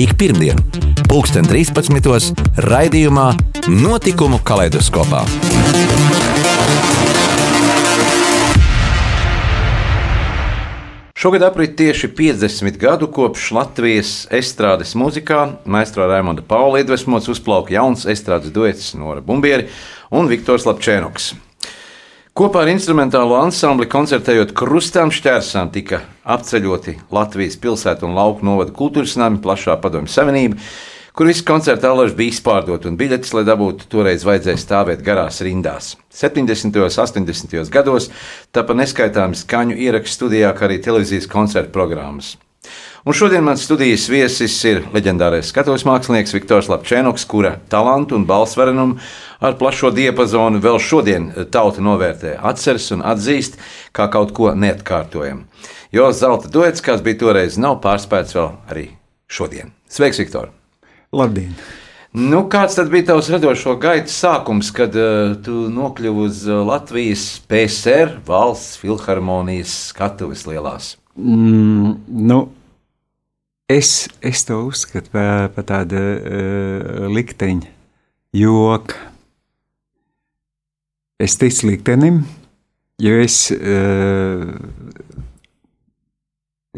Ik pirmdienu, 2013. raidījumā Notikumu kaleidoskopā. Šogad aprit tieši 50 gadu kopš Latvijas estrādes mūzikā maestro Raimonda Paula iedvesmots uzplauka jauns estrādes duets Nora Bumbieri un Viktors Lapčēnoks. Kopā ar instrumentālo ansambli koncertējot krustām šķērsām tika apceļoti Latvijas pilsētu un lauku novada kultūras nami, plašā padomju savienība, kur visi koncerta alaži bija izpārdoti un biļetes, lai dabūtu, toreiz vajadzēja stāvēt garās rindās. 70. un 80. gados tāpa neskaitāmi skaņu ierakstu studijā, kā arī televīzijas koncertu programmas. Un šodien mans studijas viesis ir leģendārais skatuves mākslinieks Viktors Lapčēnoks, kura talantu un balsvarenumu ar plašo diapazonu vēl šodien tauta novērtē, atceras un atzīst kā kaut ko neatkārtojamu. Jo zelta duets, kas bija toreiz, nav pārspēts vēl arī šodien. Sveiks, Viktor! Labdien! Nu, kāds tad bija tavs radošo gaitas sākums, kad uh, tu nokļuvi uz uh, Latvijas PSR valsts filharmonijas skatuves lielās? Mm, nu, es, es to uzskatu par pa tādu uh, likteņu joku. Es ticu liktenim, jo es uh,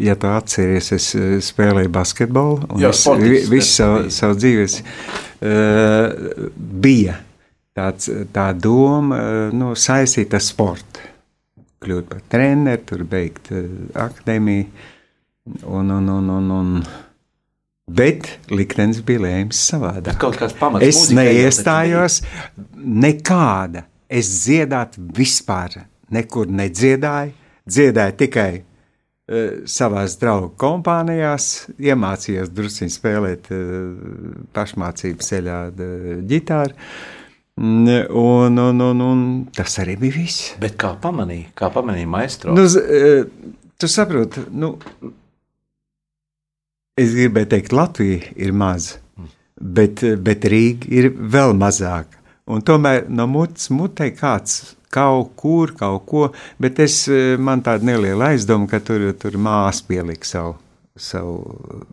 Ja tu atceries, es eh, spēlēju basketbolu, un Jā, es visu savu, savu dzīvi uh, bija tāds, tā doma uh, nu, saistīta ar sportu. Kļūt par treneru, tur beigt uh, akadēmiju. Un, un, un, un, un, bet liktenis bija lēms savādāk. Es neiestājos nekāda. Es dziedāt vispār nekur nedziedāju. Dziedāju tikai Eh, savās draugu kompānijās, iemācījos drusku spēlēt eh, pašmācību ceļā ģitāru. Un, un, un, un tas arī bija viss. Bet kā pamanīja, kā pamanīja maistro? Nu, eh, tu saproti, nu, es gribēju teikt, Latvija ir maza, bet, bet Rīga ir vēl mazāka. Un tomēr no mutes mutē kāds kaut kur, kaut ko, bet es, e, man tāda neliela aizdoma, ka tur, tur māsa pielika savu, savu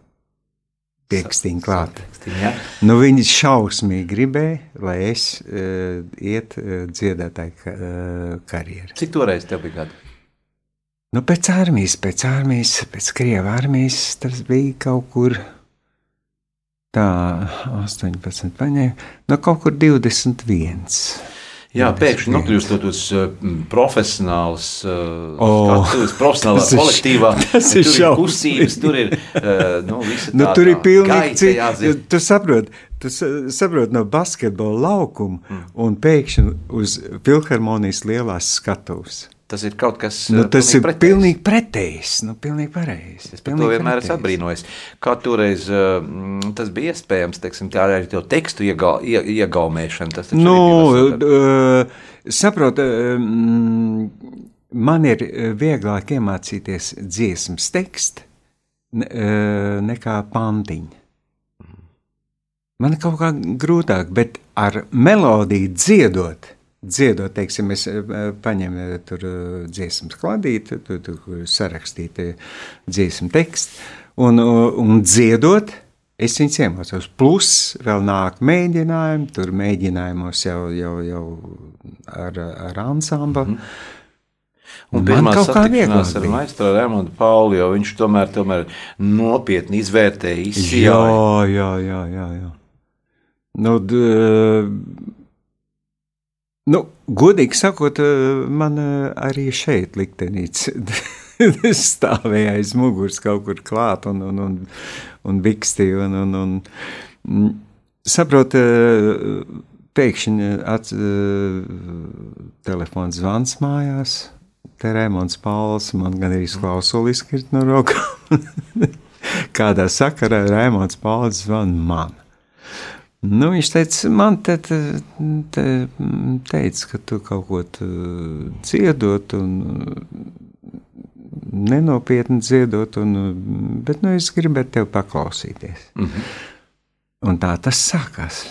piekstiņu klāt. Ja? Nu, viņi šausmīgi gribēja, lai es uh, iet uh, dziedātāju uh, karjeru. Cik toreiz tev bija gadi? Nu, pēc armijas, pēc armijas, pēc Krievijas armijas tas bija kaut kur tā, 18, paņēma, no kaut kur 21. Jā, pēkšņi nokļūstot uz profesionāls, uh, oh, skatuves, profesionālā tas kolektīvā. Tas ir šausmīgi. Tur ir, uh, nu, visa nu, tā, tur ir pilnīgi citi. Tu saproti, tu saproti no basketbola laukuma mm. un pēkšņi uz filharmonijas lielās skatuves. Tas ir kaut kas nu, tas pilnīgi ir pretējs. pilnīgi pretējs. Nu, pilnīgi pareizi. Es par to vienmēr esmu apbrīnojis. Kā toreiz uh, tas bija iespējams, teiksim, tā arī to tekstu iega, ie, iegaumēšana. Tas nu, uh, saprot, uh, man ir vieglāk iemācīties dziesmas tekstu uh, nekā pantiņu. Man ir kaut kā grūtāk, bet ar melodiju dziedot dziedot, teiksim, es eh, paņemu eh, tur eh, dziesmas kladīti, tur, tur sarakstīti dziesmu tekstu, un, un dziedot, es viņus iemācos. Plus vēl nāk mēģinājumi, tur mēģinājumos jau, jau, jau ar, ar ansamblu. Mm -hmm. Un pirmā satikšanās ar maistru Rēmonu Pauli, jo viņš tomēr, tomēr nopietni izvērtēja izsijāju. Jā, jā, jā, jā, jā. Nu, d, Nu, godīgi sakot, eh, man eh, arī šeit liktenīts stāvēja aiz muguras kaut kur klāt un, un, un, un bikstīja. Un, un, un, mm, saprot, eh, pēkšņi at, telefons zvans mājās, te Rēmons Pauls, man gan arī klausuli izkrit no rokām. Kādā sakarā Rēmons Pauls zvan man. Nu, viņš teica, man te, te, te teica, ka tu kaut ko dziedot, un nenopietni dziedot, un, bet nu, es gribētu tevi paklausīties. Mm -hmm. Un tā tas sākās.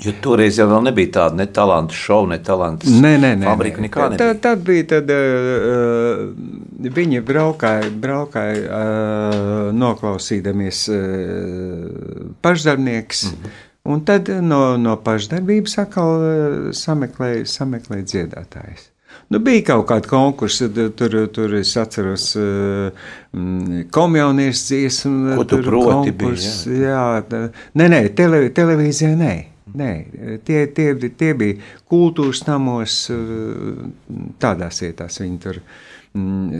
Jo toreiz jau nebija tāda ne talantu šova, ne talantu nē, nē, nē, fabrika. Tad, tad bija, tad uh, viņi braukāja, braukāja uh, noklausīdamies uh, pašdarbnieks. Mm -hmm Un tad no, no pašdarbības atkal sameklēja, sameklēja dziedātājs. Nu, bija kaut kāda konkursa, tur, tur es atceros, mm, komjauniešu dziesmu. Ko tu proti konkurs, bija? Jā, jā nē, nē, tele, televīzijā nē. Nē, tie, tie, tie bija kultūras namos, tādās vietās viņi tur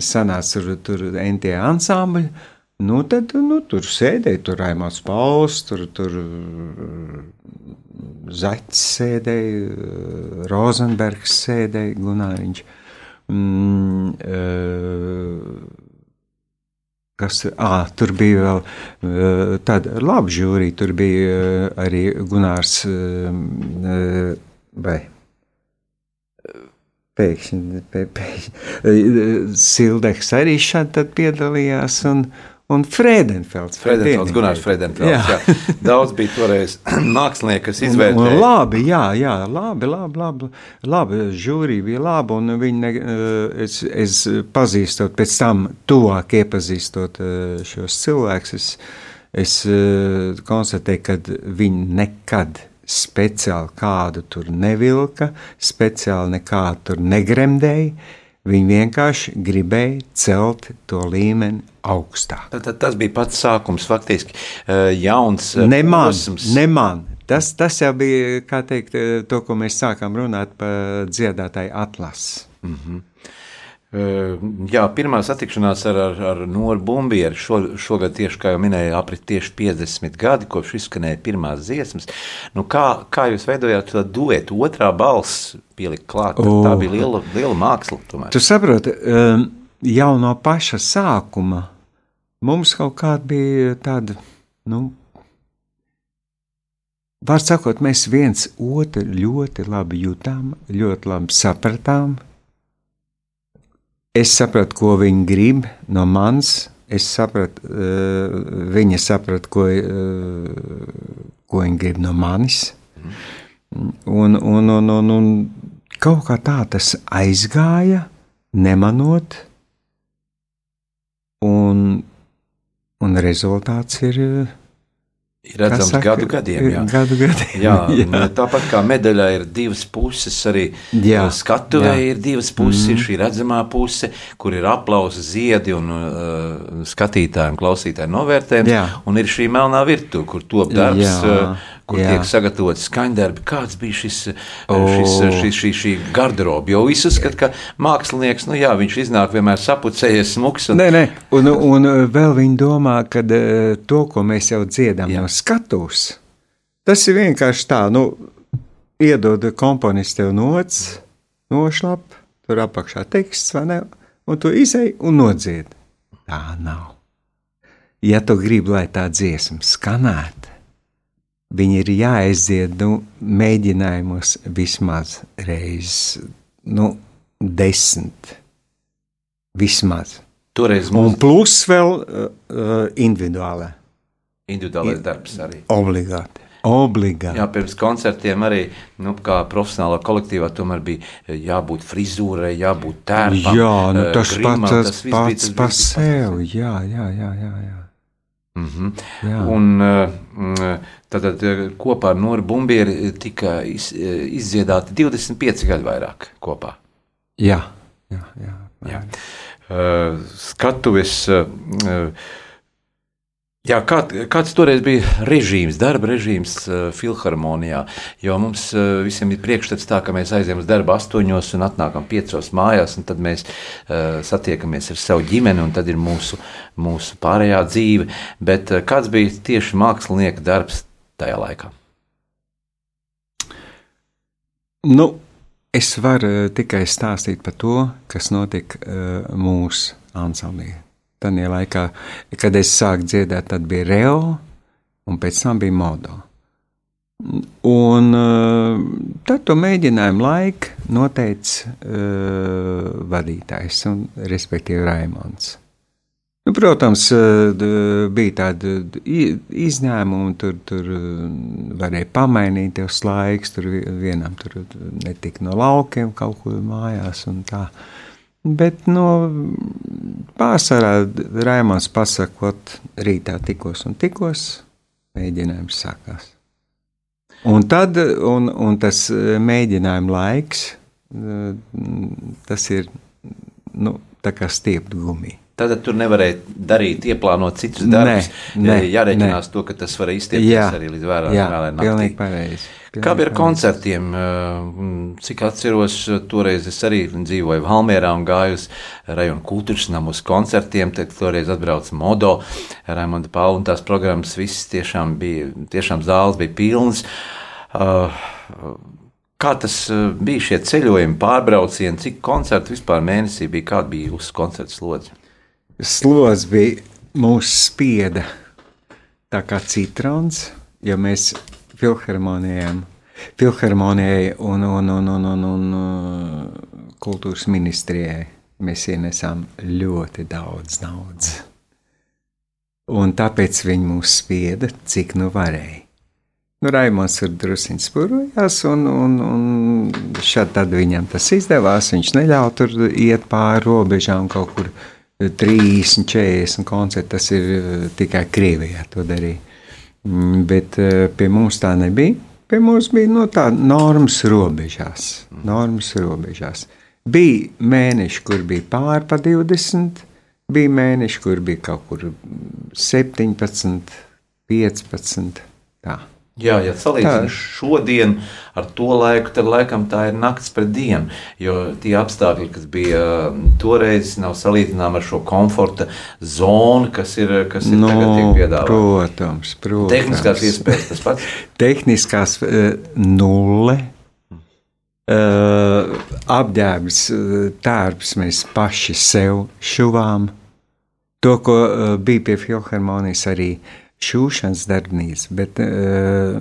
sanāca, tur, tur NT ansambļi. Nu, tad nu, tur sēdēja, tur Raimons Pauls, tur, tur Zaķis sēdēja, Rozenbergs sēdēja, Gunāriņš. Mm, uh, kas, à, tur bija vēl uh, tāda laba žūrija, tur bija uh, arī Gunārs uh, vai pēkšņi, pēkšņi Sildeks arī šādi piedalījās. Un, uh, un Friedenfelds. Friedenfelds, Gunārs Friedenfelds. Jā. Jā. Daudz bija toreiz mākslinieki, kas izvērtēja. Labi, jā, jā, labi, labi, labi, labi žūrija bija laba, un viņi, ne, eh, es, es pazīstot, pēc tam tuvāk iepazīstot eh, šos cilvēkus, es, es eh, konstatēju, ka viņi nekad speciāli kādu tur nevilka, speciāli nekādu tur negremdēja, Viņi vienkārši gribēja celt to līmeni augstāk. Tad, tas bija pats sākums, faktiski jauns. Ne man, posms. ne man. Tas, tas jau bija teikt, to, ko mēs sākām runāt par dziedātāju atlasu. Mm -hmm. Jā, pirmā satikšanās ar, ar, ar Noru Bumbieru šo, šogad, tieši kā jau minēju, aprit tieši 50 gadi, kopš izskanēja pirmās dziesmas. Nu, kā, kā jūs veidojāt to duetu? Otrā balss pielikt klāt, oh. tā bija liela, liela māksla. Tomēr. Tu saproti, jau no paša sākuma mums kaut kāda bija tāda, nu, var sakot, mēs viens otru ļoti labi jutām, ļoti labi sapratām, Es sapratu, ko viņi grib no manis. Es sapratu, uh, viņa saprata, ko, uh, ko viņa grib no manis. Un, un, un, un, un kaut kā tā tas aizgāja, nemanot, un, un rezultāts ir Ir redzams, saka, gadu gadiem. Jā. Gadu gadiem jā, jā. Tāpat kā medaļā ir divas puses, arī jā, skatuvē jā. ir divas puses. Mm. Ir šī redzamā puse, kur ir aplausa, ziedi un uh, skatītāji un klausītāji novērtējums. Jā. Un ir šī melnā virtuve, kur top darbs. Jā. Uh, kur Jā. tiek sagatavots skaņdarbi. Kāds bija šis, oh. šis, šis, šī, šī garderoba? Jo viss uzskata, ka mākslinieks, nu jā, viņš iznāk vienmēr sapucējies, smuks. Un... Nē, nē, un, un vēl viņi domā, ka to, ko mēs jau dziedam jā. no skatuves, tas ir vienkārši tā, nu, iedod komponists tev nots, nošlap, tur apakšā teksts, vai ne, un tu izēj un nodzied. Tā nav. Ja tu gribi, lai tā dziesma skanētu, viņi ir jāaiziet nu, mēģinājumos vismaz reizes, nu, desmit. Vismaz. Toreiz mums... Un plus vēl uh, uh individuālā. Individuālais darbs arī. Obligāti. Obligāti. Jā, pirms koncertiem arī, nu, kā profesionālā kolektīvā, tomēr bija jābūt frizūrai, jābūt tērpam. Jā, nu, tas grimam, pats, tas pats, pats par sevi. Jā, jā, jā, jā. jā. Mm -hmm. Jā. Un tātad eh, kopā ar Noru Bumbieri tika iz, eh, izdziedāti 25 gadi vairāk kopā. Jā, jā, jā. jā. Skatuves. Jā, kā, kāds toreiz bija režīms, darba režīms uh, filharmonijā? Jo mums uh, visiem ir priekšstats tā, ka mēs aizējām uz darbu astoņos un atnākam piecos mājās, un tad mēs uh, satiekamies ar savu ģimeni, un tad ir mūsu, mūsu pārējā dzīve. Bet uh, kāds bija tieši mākslinieka darbs tajā laikā? Nu, es varu tikai stāstīt par to, kas notika uh, mūsu ansamblī. Tajā laikā, kad es sāku dziedāt, tad bija Reo, un pēc tam bija Modo. Un uh, tad to mēģinājumu laiku noteica uh, vadītājs, un, respektīvi Raimons. Nu, protams, bija tādi izņēmumi, tur, tur varēja pamainīt tos laikus, tur vienam tur netika no laukiem kaut kur mājās un tā. Bet, nu, pārsvarā Raimons pasakot, rītā tikos un tikos, mēģinājums sākās. Un tad, un, un tas mēģinājuma laiks, tas ir, nu, tā kā stiept gumiju. Tad tur nevarēja darīt, ieplānot citus darbus. Nē, nē, Jāreķinās ne. to, ka tas var iztiekties arī līdz vēlēšanai naktī. Kā bija ar koncertiem? Cik atceros, toreiz es arī dzīvoju Valmierā un gāju uz rajonu kultūras namu uz koncertiem. Tad toreiz atbrauca Modo, Raimonda Paula un tās programmas visas tiešām bija, tiešām zāles bija pilnas. Kā tas bija šie ceļojumi, pārbraucieni, cik koncertu vispār mēnesī bija, kāda bija jūsu koncerta slodze? Slodze bija mūsu spieda tā kā citrons, jo mēs filharmonijām, filharmonijai un, un, un, un, un, un uh, kultūras ministrijai mēs ienesām ļoti daudz naudas. Un tāpēc viņi mūs spieda, cik nu varēja. Nu, Raimons tur druskuļi spurojās, un, un, un šādi viņam tas izdevās. Viņš neļāva tur iet pāri robežām kaut kur 30, 40 koncerti. Tas ir uh, tikai Krievijā to darīja. Mm, bet eh, pie mums tā nebija. Pie mums bija no nu, tā normas robežās. Normas robežās. Bija mēneši, kur bija pāri pa 20, bija mēneši, kur bija kaut kur 17, 15. Tā. Jā, ja salīdzinām šodien ar to laiku, tad laikam tā ir nakts pret dienu. Jo tie apstākļi, kas bija toreiz, nav salīdzināmi ar šo komforta zonu, kas ir, kas ir no, tagad tiek piedāvāta. Protams, protams. Tehniskās iespējas tas pats. Tehniskās uh, nulle. Uh, apģērbs, uh, tērps mēs paši sev šuvām. To, ko uh, bija pie filharmonijas arī uh, šūšanas darbnīca, bet uh,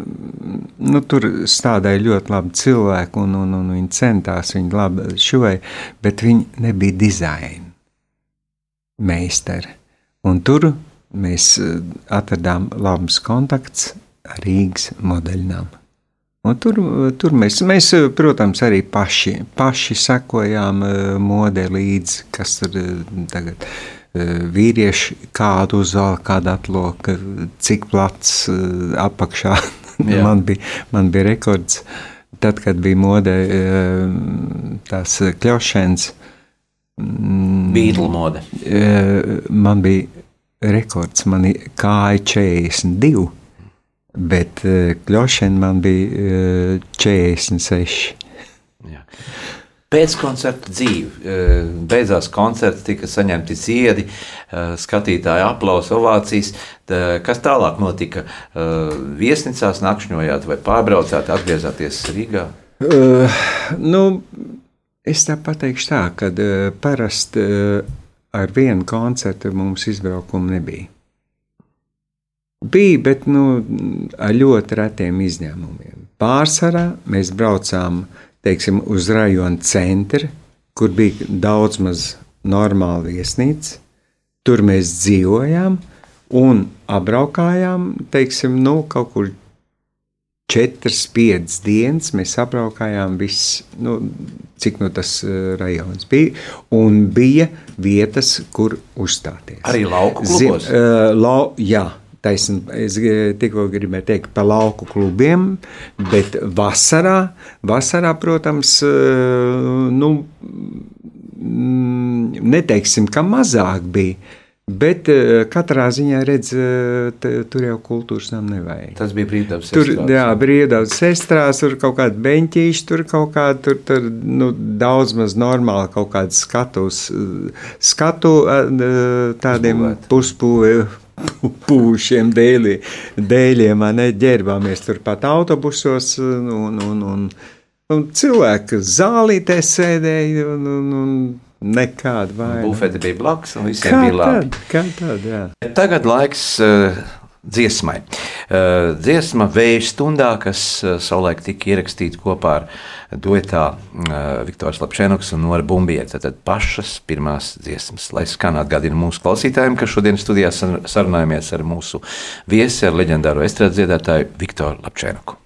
nu, tur stādīja ļoti labi cilvēki, un, un, un viņi centās, viņi labi šuvēja, bet viņi nebija dizaina meistari. Un tur mēs eh, atradām labus kontaktus ar Rīgas modeļnām. Un tur, tur mēs, mēs, protams, arī paši, paši sekojām uh, modē līdzi, kas tur tagad ir Eh, vīrieši kādu uzvalku, kādu atloku, cik plats eh, apakšā. man, bija, man bija rekords. Tad, kad bija modē eh, tās kļaušanas, Beatles mode. Man bija rekords, man kāja 42, bet kļaušana man bija 46. Jā. Pēckoncerta dzīve. Eh, beidzās koncerts, tika saņemti ziedi, eh, skatītāji aplausa, ovācijas. Kas tālāk notika? Eh, viesnīcās nakšņojāt vai pārbraucāt, atgriezāties Rīgā? Uh, nu, es tā pateikšu tā, ka uh, parasti uh, ar vienu koncertu mums izbraukumu nebija. Bija, bet nu, ar ļoti retiem izņēmumiem. Pārsvarā mēs braucām uh, teiksim, uz rajona centra, kur bija daudz maz normāla viesnīca. Tur mēs dzīvojām un apbraukājām, teiksim, nu, kaut kur četras, piecas dienas. Mēs apbraukājām visu, nu, cik no nu tas uh, rajons bija. Un bija vietas, kur uzstāties. Arī lauku klubos? Zin, uh, lau, jā, taisn, es tikko gribēju teikt par lauku klubiem, bet vasarā, vasarā protams, eh, nu, mm, neteiksim, ka mazāk bija. Bet uh, katrā ziņā redz, tur jau kultūras nam nevajag. Tas bija brīvdabas tur. Estrās. Jā, brīvdabas sestrās, tur kaut kāda beņķīša, tur kaut kāda, tur, tur nu, daudz maz normāli kaut kāda skatus, skatu tādiem puspūvēm pūšiem dēļi, dēļiem, ne ģērbāmies turpat autobusos un, un, un, un, cilvēki zālītē sēdēja un, un, un nekāda vaina. Bufeti bija blakus un kā bija labi. Tad, kā tad, jā. Tagad laiks uh, dziesmai. Uh, dziesma Vēja stundā, kas uh, savulaik tika ierakstīta kopā ar duetā uh, Viktors Lapšēnoks un Nora Bumbieta. Tad pašas pirmās dziesmas, lai skan atgādina mūsu klausītājiem, ka šodien studijā sarunājamies ar mūsu viesi, ar leģendāro estrādes dziedātāju Viktoru Lapšēnoku.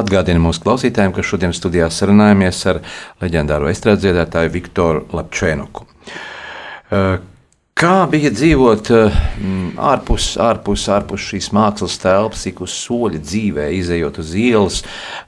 Atgādinu mūsu klausītājiem, ka šodien studijā sarunājamies ar leģendāro estrādes dziedātāju Viktoru Lapčēnuku. Kā bija dzīvot ārpus, ārpus, ārpus šīs mākslas telpas, ik uz soļa dzīvē, izējot uz ielas,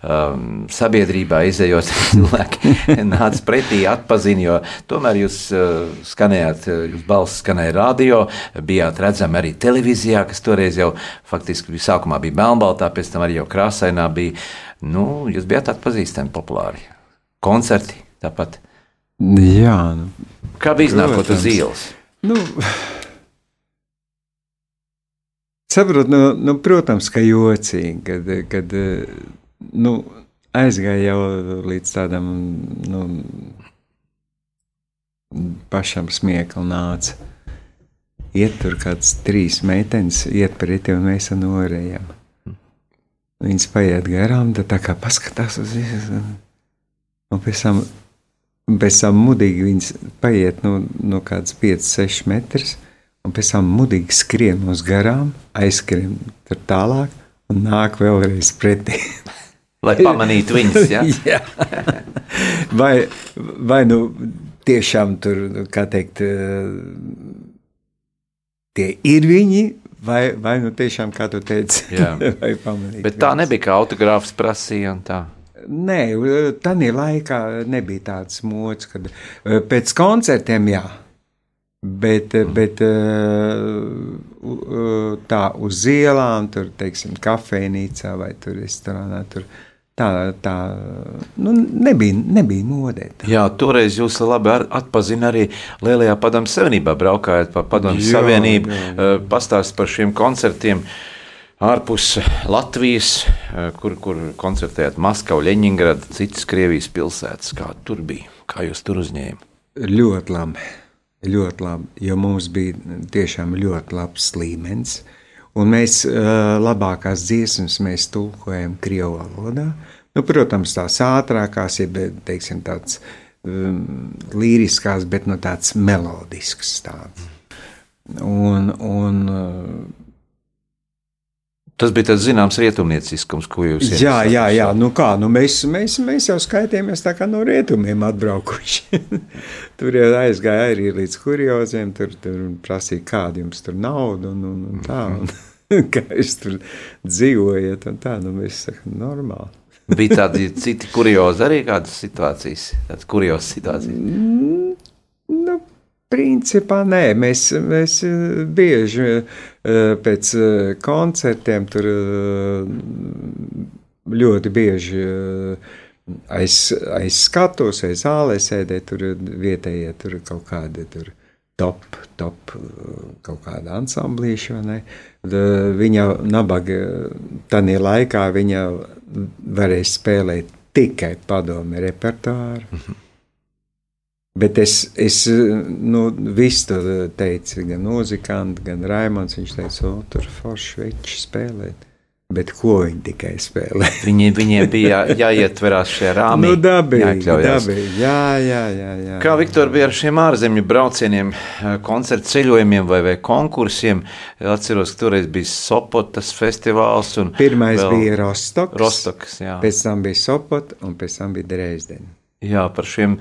um, sabiedrībā, izējot cilvēki, nāca pretī, atpazina, jo tomēr jūs uh, skanējāt, jūs balss skanēja radio, bijāt redzami arī televīzijā, kas toreiz jau faktiski sākumā bija melnbaltā, pēc tam arī jau krāsainā bija. Nu, jūs bijāt atpazīstami populāri. Koncerti tāpat. Jā. Nu, Kā bija iznākot uz ielas? Nu, saprot, nu, nu, protams, ka jocīgi, kad, kad nu, aizgāja jau līdz tādam nu, pašam smieklam nāca. Iet tur kāds trīs meitenes, iet pretī un mēs norējam. Viņas paiet garām, tad tā kā paskatās uz viņu. Un pēc tam pēc tam mudīgi viņas paiet no, no kādas 5, 6 metrus, un pēc tam mudīgi skrien uz garām, aizskrien tur tālāk un nāk vēlreiz pretī. Lai pamanītu viņas, ja? jā. vai, vai nu tiešām tur, kā teikt, tie ir viņi, vai, vai nu tiešām, kā tu teici, vai pamanīt. Bet tā viņas. nebija, ka autogrāfs prasīja un tā. Nē, tādā laikā nebija tāds mods, kad eh, pēc koncertiem jā. Bet, eh, bet eh, tā uz ielām, tur, teiksim, kafejnīcā vai tur restorānā, tur tā, tā nu, nebija, nebija modē. Tā. Jā, toreiz jūs labi atpazīstat arī Lielajā Padomu Savienībā, braukājot pa Padomu Savienību, jā, jā. pastāstīt par šiem koncertiem. Ārpus Latvijas, kur, kur koncertējāt Maskavu, Leņņģeradu, citas Krievijas pilsētas. Kā tur bija? Kā jūs tur uzņēmāt? Ļoti labi. Ļoti labi, jo mums bija tiešām ļoti labs līmenis. Un mēs labākās dziesmas mēs tulkojam Krievijas valodā. Nu, protams, tās ātrākās, ja teiksim, tādas um, līriskās, bet no nu, tādas melodiskas. Tāds. Un, un Tas bija tāds zināms rietumnieciskums, ko jūs iesaistāt. Jā, jā, jā. Nu kā, nu mēs, mēs, mēs jau skaitījāmies tā kā no rietumiem atbraukuši. tur jau aizgāja arī līdz kurioziem, tur, tur prasīja, kāda jums tur nauda un, un, un tā. Un, kā jūs tur dzīvojat un tā, nu mēs sakam, normāli. bija tādi citi kuriozi arī kādas situācijas, tādas kuriozas situācijas? Mm, nu, Principā nē, mēs, mēs eh, bieži pēc eh, koncertiem tur ļoti bieži aiz, aiz skatuves, aiz zālē sēdēt, tur vietējie tur kaut kādi tur top, top kaut kāda ansamblīša? Viņa nabaga, tādā laikā viņa varēja spēlēt tikai padomi repertuāru. Mm -hmm. Bet es, es nu, visu to teicu, gan muzikanti, gan Raimons. Viņš teica, o, tur forši veči spēlēt. Bet ko viņi tikai spēlē? Viņi, viņiem bija jāietverās šajā rāmī. Nu, dabīgi, dabīgi. Jā, jā, jā, jā. Kā Viktor bija ar šiem ārzemju braucieniem, koncertu ceļojumiem vai, vai konkursiem? Atceros, ka toreiz bija Sopotas festivāls. Pirmais bija Rostoks. Rostoks jā. Pēc tam bija Sopot un pēc tam bija Dresdena. Jā, par šiem,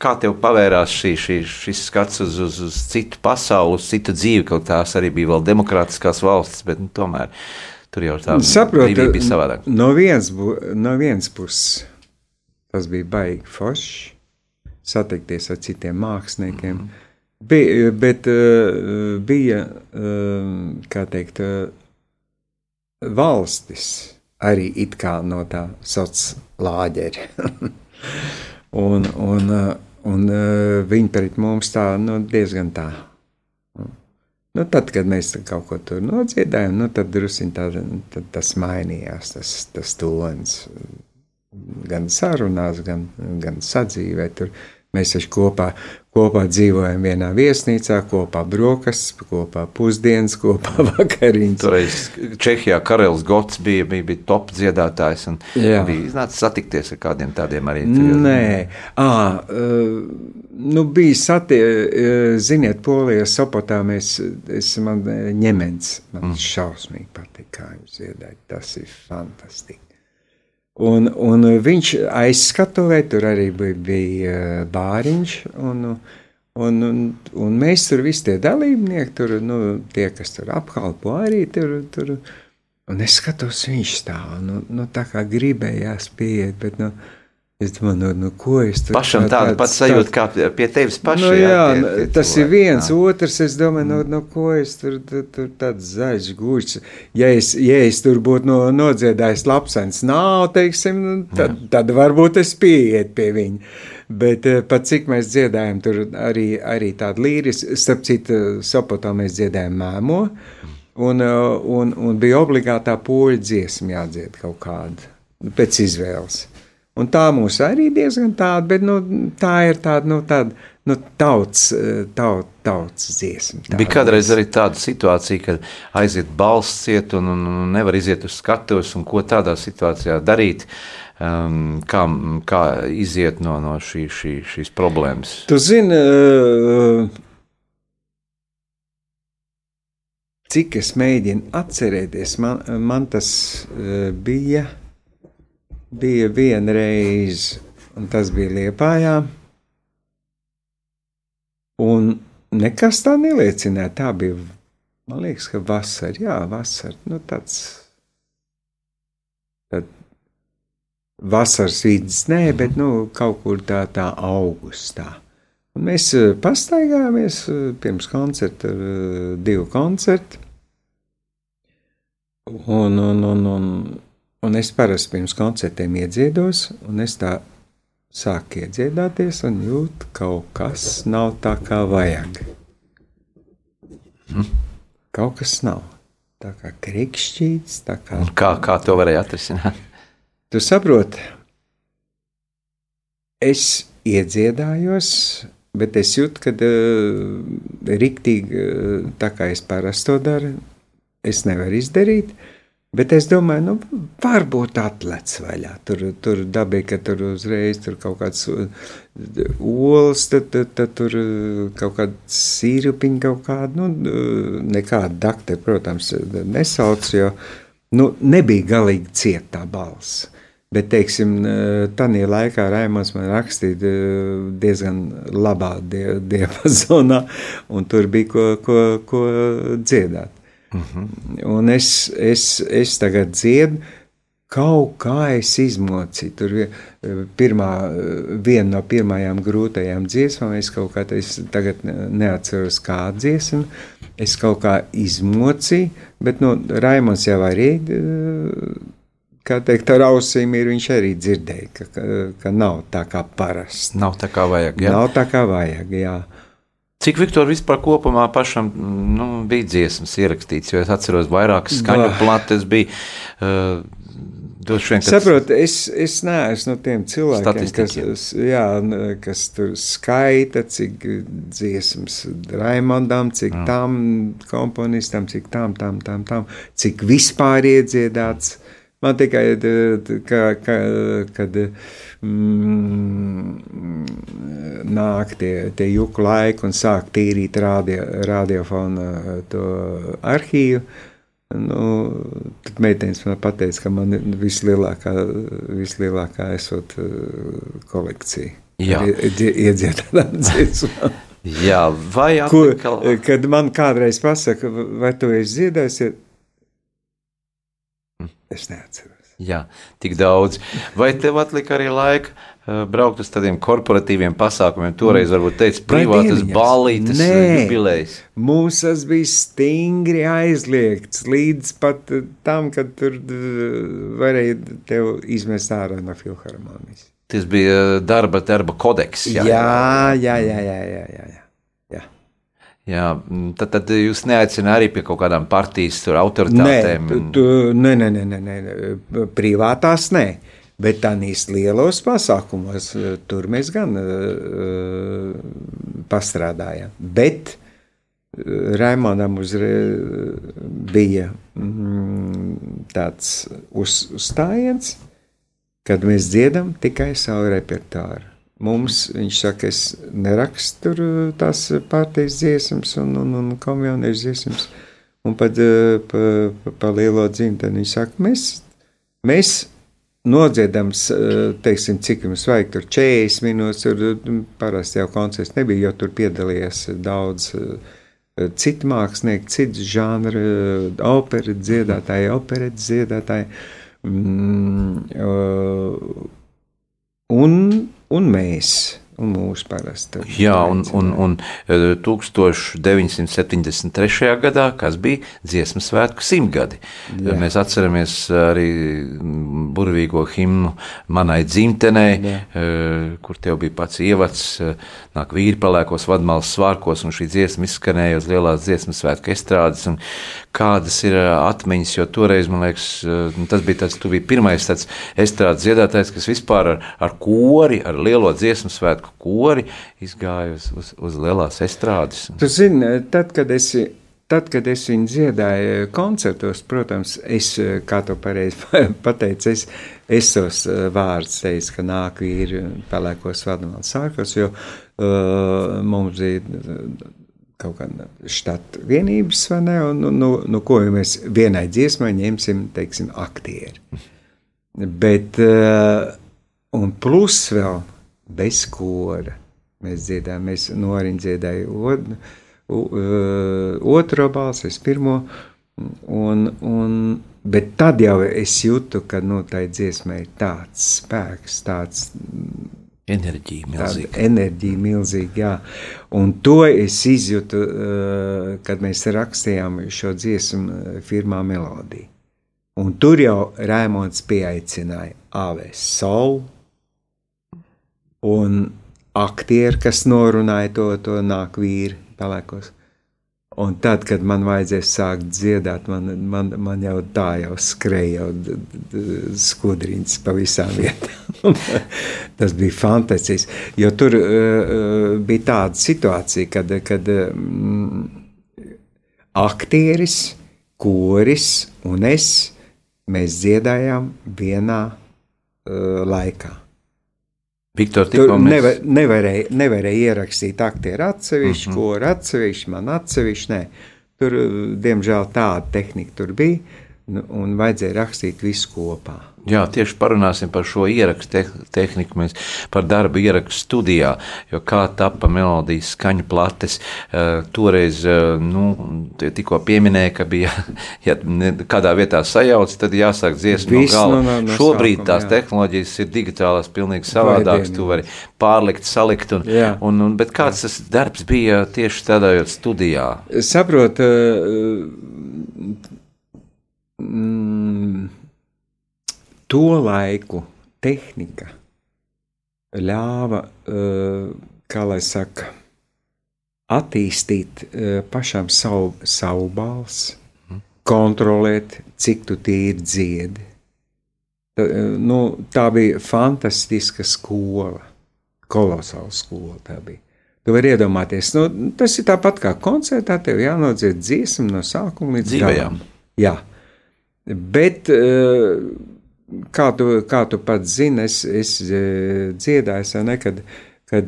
kā tev pavērās šī, šī, šis skats uz, uz, uz citu pasauli, uz citu dzīvi, kaut tās arī bija vēl demokrātiskās valstis, bet nu, tomēr tur jau tā Saprot, bija savādāk. No vienas, no vienas puses tas bija baigi forši, satikties ar citiem māksliniekiem, mm. bija, bet bija, kā teikt, valstis arī it kā no tā sauc lāģeri. un, un, un viņi pret mums tā nu, diezgan tā. Nu, tad, kad mēs kaut ko tur nodziedājām, nu, tad druskuļi tā, tad tas mainījās, tas, tas tonis. Gan sarunās, gan, gan sadzīvē. Tur mēs taču kopā Kopā dzīvojam vienā viesnīcā, kopā brokastis, kopā pusdienas, kopā vakariņas. Toreiz Čehijā Karels Gots bija, bija, bija top dziedātājs un Jā. bija iznācis satikties ar kādiem tādiem arī. Nē, à, nu bija satie, ziniet, Polijā Sopotā mēs, es man ņemens, man mm. šausmīgi patīk, kā jūs dziedājat, tas ir fantastiski. Un, un viņš aizskatuvē, tur arī bija, bija eh, bāriņš. Un, un, un, un mēs tur visi tie dalībnieki, tur, nu, tie, kas tur apkalpo, arī tur. tur un es skatos, viņš stāv. Nu, nu, tā kā gribējās pieiet, bet. Nu, Es domāju, nu, nu, ko es tur pašam tādu tā, pats sajūtu, kā pie tevis pašam. Nu, jā, jā tie, tie tas cilvēki, ir viens, jā. otrs. Es domāju, nu, nu, ko es tur, tur, tur tāds zaļš gūts. Ja es, ja es tur būtu no, nodziedājis lapsens, nav, teiksim, nu, tad, jā. tad varbūt es pieiet pie viņa. Bet eh, pat cik mēs dziedājam, tur arī, arī tāda līris, starp citu, Sopotā mēs dziedājam mēmo, un, eh, un, un bija obligātā poļu dziesma jādzied kaut kāda, pēc izvēles. Un tā mums arī diezgan tāda, bet nu, tā ir tāda, nu, tāda nu, tauts, taut, tauts dziesma. Tā Bija kādreiz arī tāda situācija, kad aiziet balss ciet un, un, un nevar iziet uz skatuves, un ko tādā situācijā darīt. Um, kā, kā iziet no, no šī, šī, šīs problēmas? Tu zini, uh, cik es mēģinu atcerēties, man, man tas uh, bija bija viena reize, un tas bija Liepājā. Un nekas tā neliecināja. Tā bija, man liekas, ka vasara, jā, vasara, nu tāds. Tad vasaras vidus, nē, bet nu, kaut kur tā, tā augustā. Un mēs eh, pastaigājāmies eh, pirms koncerta, eh, divu koncertu. Un, un, un, un Un es parasti pirms koncertiem iedziedos, un es tā sāku iedziedāties, un jūtu, ka kaut kas nav tā, kā vajag. Hmm. Kaut kas nav. Tā kā krikšķīts, tā kā. Un kā, kā to varēja atrisināt? Tu saproti, es iedziedājos, bet es jūtu, ka uh, riktīgi, uh, tā kā es parasti to daru, es nevaru izdarīt. Bet es domāju, nu, varbūt atlec vaļā. Tur, tur dabīgi, ka tur uzreiz tur kaut kāds olas, tad, tad, tad tur kaut kāda sīrupiņa, kaut kāda, nu, nekāda dakte, protams, nesauc, jo, nu, nebija galīgi ciet tā balss. Bet, teiksim, tādā laikā Raimons man rakstīja diezgan labā diapazonā, un tur bija ko, ko, ko dziedāt. -huh. Un es, es, es tagad dziedu, kaut kā es izmocīju. Tur pirmā, viena no pirmajām grūtajām dziesmām, es kaut kā tādu neatceros, kāda dziesma. Es kaut kā izmocīju, bet nu, Raimons jau arī kā teikt, ar ausīm ir viņš arī dzirdēja, ka, ka, nav tā kā parasti. Nav tā kā vajag. Jā. Nav tā kā vajag, jā. Cik Viktor vispār kopumā pašam nu, bija dziesmas ierakstīts, jo es atceros vairākas skaņu plates bija. Uh, Vien, kad... Saprot, es, es neesmu no tiem cilvēkiem, kas, jā, kas tur skaita, cik dziesmas Raimondam, cik mm. tam komponistam, cik tam, tam, tam, tam, cik vispār iedziedāts. Man tikai, ka, ka, kad mm, nāk tie, tie juku laiki un sāk tīrīt radio, radiofonu to arhīvu, nu, tad meitenes man pateica, ka man ir vislielākā, vislielākā esot kolekcija. Jā. Iedziedātām dziesmām. Jā, vai atkal... Ko, kad man kādreiz pasaka, vai tu esi dziedājis, Es neatceros. Jā, tik daudz. Vai tev atlika arī laika uh, braukt uz tādiem korporatīviem pasākumiem? Toreiz, varbūt, teica, privātas balītas, jubilejas. Mums tas bija stingri aizliegts līdz pat tam, kad tur varēja tev izmest ārā no filharmonijas. Tas bija darba, darba kodeks. Jā, jā, jā, jā. jā, jā, jā, jā. Mm, tad, tad jūs neaicināt arī pie kaut kādām partijas autoritātēm? Nē, tu, nē, nē, nē, nē, nē, privātās nē. Bet tādīs lielos pasākumos eh, tur mēs gan uh, pastrādājām. Bet uh, Raimondam bija mm, tāds uz, uzstājiens, kad mēs dziedam tikai savu repertuāru. Mums viņš saka, es nerakstu tās pārteiks dziesmas un, un, un komjauniešu dziesmas. Un pat uh, pa, pa, pa lielo dzimteni viņš saka, mēs, mēs nodziedam, uh, teiksim, cik jums vajag, tur 40 minūtes, tur parasti jau koncerts nebija, jo tur piedalījās daudz citu mākslinieku, citu žanru, opera dziedātāji, operetes dziedātāji. Mm, un un mēs. Un mūsu parasti. Jā, un, un, un 1973. E, gadā, kas bija dziesmu svētku simtgadi, Jā. mēs atceramies arī burvīgo himnu manai dzimtenei, Jā. E, kur tev bija pats ievads, e, nāk vīri palēkos vadmalas svārkos, un šī dziesma izskanēja uz lielās dziesmu svētku estrādes, un kādas ir atmiņas, jo toreiz, man liekas, nu, tas bija tāds, tu biji pirmais tāds estrādes dziedātājs, kas vispār ar, ar kori, ar lielo dziesmu svētku svētku kori izgāja uz, uz, uz lielās estrādes. Tu zini, tad, kad esi. Tad, kad es viņu dziedāju koncertos, protams, es, kā tu pareizi pateici, es, es tos eh, vārdus teicu, ka nāk vīri pelēkos vadamāls sārkos, jo uh, mums bija eh, kaut kāda štata vienības, vai ne, un, nu, nu, ko mēs vienai dziesmai ņemsim, teiksim, aktieri. Bet, un plus vēl bez kora. Mēs dziedājām, mēs noriņķi dziedājām od, otro balsi, es pirmo. Un, un, bet tad jau es jūtu, ka nu, tā dziesmai ir tāds spēks, tāds enerģija milzīga. Enerģija milzīga, jā. Un to es izjūtu, kad mēs rakstījām šo dziesmu firmā Melodija. Un tur jau Rēmons pieaicināja Āvēs Saulu un aktieri, kas norunāja to, to nāk vīri pelēkos. Un tad, kad man vajadzēja sākt dziedāt, man, man, man jau tā jau skrēja, skudriņas pa visām vietām. Tas bija fantastisks. Jo tur uh, bija tāda situācija, kad, kad um, aktieris, koris un es mēs dziedājām vienā uh, laikā. Viktor, Tur mēs... nevar, nevarēja, nevarēja ierakstīt aktieru atsevišķi, mm -hmm. ko atsevišķi, man atsevišķi. Nē. Tur, diemžēl, tāda tehnika tur bija, un vajadzēja rakstīt visu kopā. Jā, tieši parunāsim par šo ierakstu te tehniku, mēs par darbu ierakstu studijā, jo kā tapa melodijas skaņu plates, uh, toreiz, uh, nu, tikko pieminēja, ka bija, ja kādā vietā sajauc, tad jāsāk dziesmu no gala. no- no- Šobrīd sākuma, tās jā. tehnoloģijas ir digitālās, pilnīgi savādākas, tu vari pārlikt, salikt, un, Jā. un, un, bet kāds tas darbs bija tieši strādājot studijā? Saprot, uh, mm, to laiku tehnika ļāva, uh, kā lai saka, attīstīt uh, pašam savu, savu balsi, kontrolēt, cik tu tīri dziedi. Tā, uh, nu, tā bija fantastiska skola, kolosāla skola tā bija. Tu vari iedomāties, nu, tas ir tāpat kā koncertā, tev jānodzied dziesma no sākuma līdz Dzīvajām. Jā, bet eh, kā tu, kā tu pats zini, es, es eh, dziedāju, vai ne, kad,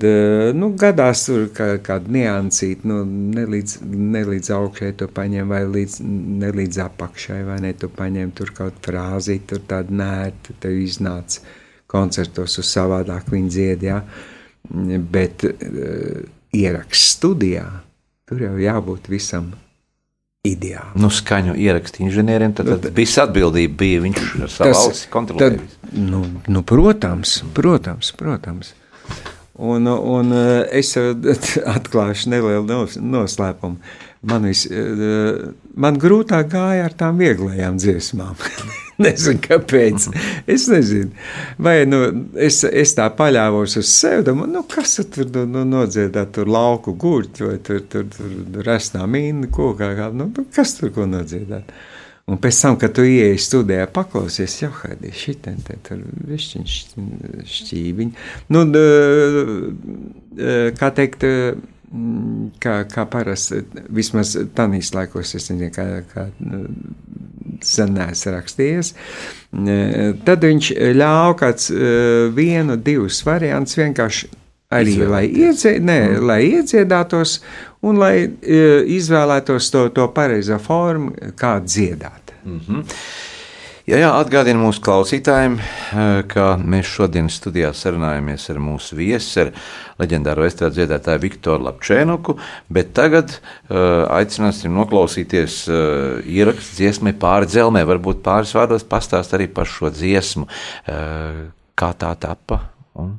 eh, nu, gadās tur kā, kāda niansīta, nu, nelīdz, nelīdz augšai tu paņem, vai līdz, nelīdz apakšai, vai ne, tu paņem tur kaut frāzīt, tur tāda nērta, tev iznāca koncertos uz savādāk viņi dzied, jā. Bet ieraksts studijā, tur jau jābūt visam ideāli. Nu, skaņu ierakstu inženieriem, tad, tad bija atbildība, bija viņš ar savu Tas- ausi kontrolēja. Tad, nu, nu, protams, protams, protams. Un, un eh, es eh, atklāšu nelielu nos- noslēpumu. Man, vis, eh, man grūtāk gāja ar tām vieglajām dziesmām. nezinu, kāpēc. Es nezinu. Vai nu, es, es tā paļāvos uz sevi, domāju, nu, kas tur nu, nu, nodziedāt, tur lauku gurķi vai tur, tur, tur resnā mīna kokā. kā- Nu, nu, kas tur ko nodziedāt? Un pēc tam, kad tu ieeji studijā, paklausies, jau kādi šitien, te tur višķiņš šķīviņi. Nu, d- kā teikt, kā, kā parasti, vismaz tanīs laikos, es nezinu, kā, kā neesmu rakstījies, tad viņš ļāva kāds vienu, divus variantus vienkārši arī, lai, iedzi, ne, lai iedziedātos un lai e, izvēlētos to, to pareizo formu, kā dziedāt. Jā, jā, atgādinu mūsu klausītājiem, eh, ka mēs šodien studijā sarunājamies ar mūsu viesi, ar leģendāro estrādes dziedātāju Viktoru Lapčēnuku, bet tagad uh, aicināsim noklausīties uh, ierakstu dziesmai pāri dzelmē, varbūt pāris vārdos pastāst arī par šo dziesmu, uh, kā tā tapa un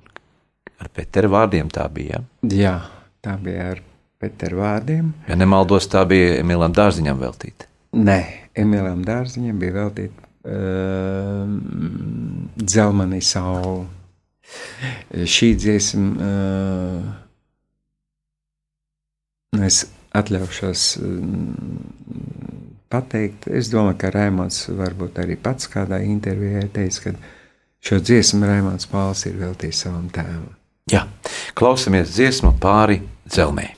ar Peteru vārdiem tā bija. Ja? Jā, tā bija ar Peteru vārdiem. Ja nemaldos, tā bija Emilam Dārziņam veltīta. Nē, Emilam Dārziņam bija veltīta uh, dzelmanī saule. Šī dziesma, uh, es atļaušos uh, pateikt, es domāju, ka Raimons varbūt arī pats kādā intervijā teica, ka šo dziesmu Raimons Pāls ir veltījis savam tēvam. Jā, klausamies dziesmu pāri dzelmē.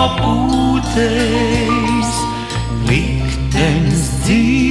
Stīkla būtēs, liktenis dzīvi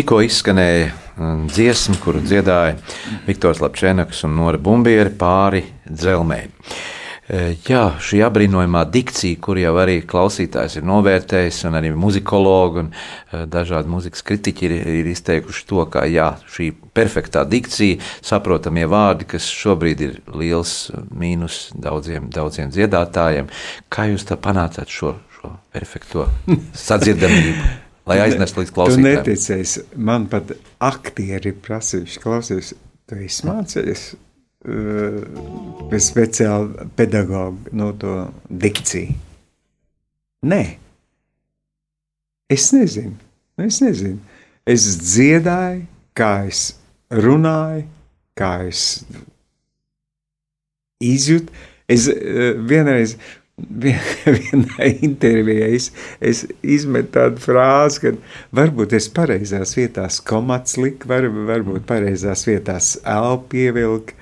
Tikko izskanēja mm, dziesma, kuru dziedāja Viktors Lapčēnaks un Nora Bumbieri pāri dzelmē. E, Jā, šī apbrīnojamā dikcija, kur jau arī klausītājs ir novērtējis, un arī muzikologi un e, dažādi muzikas kritiķi ir, ir izteikuši to, ka jā, šī perfektā dikcija, saprotamie vārdi, kas šobrīd ir liels mīnus daudziem, daudziem dziedātājiem. Kā jūs tā panācāt šo, šo perfekto sadzirdamību, lai aiznestu līdz Tu klausītājiem? neticēsi, man pat aktieri prasījuši, klausies, tu esi mācījies uh, pēc speciāla pedagoga no to dikciju. Nē, es nezinu, es nezinu. Es dziedāju, kā es runāju, kā es izjūtu. Es uh, vienreiz vien- vienā intervijā es, es izmetu tādu frāzi, ka varbūt es pareizās vietās komats liku, var, varbūt pareizās vietās elpu pievilku.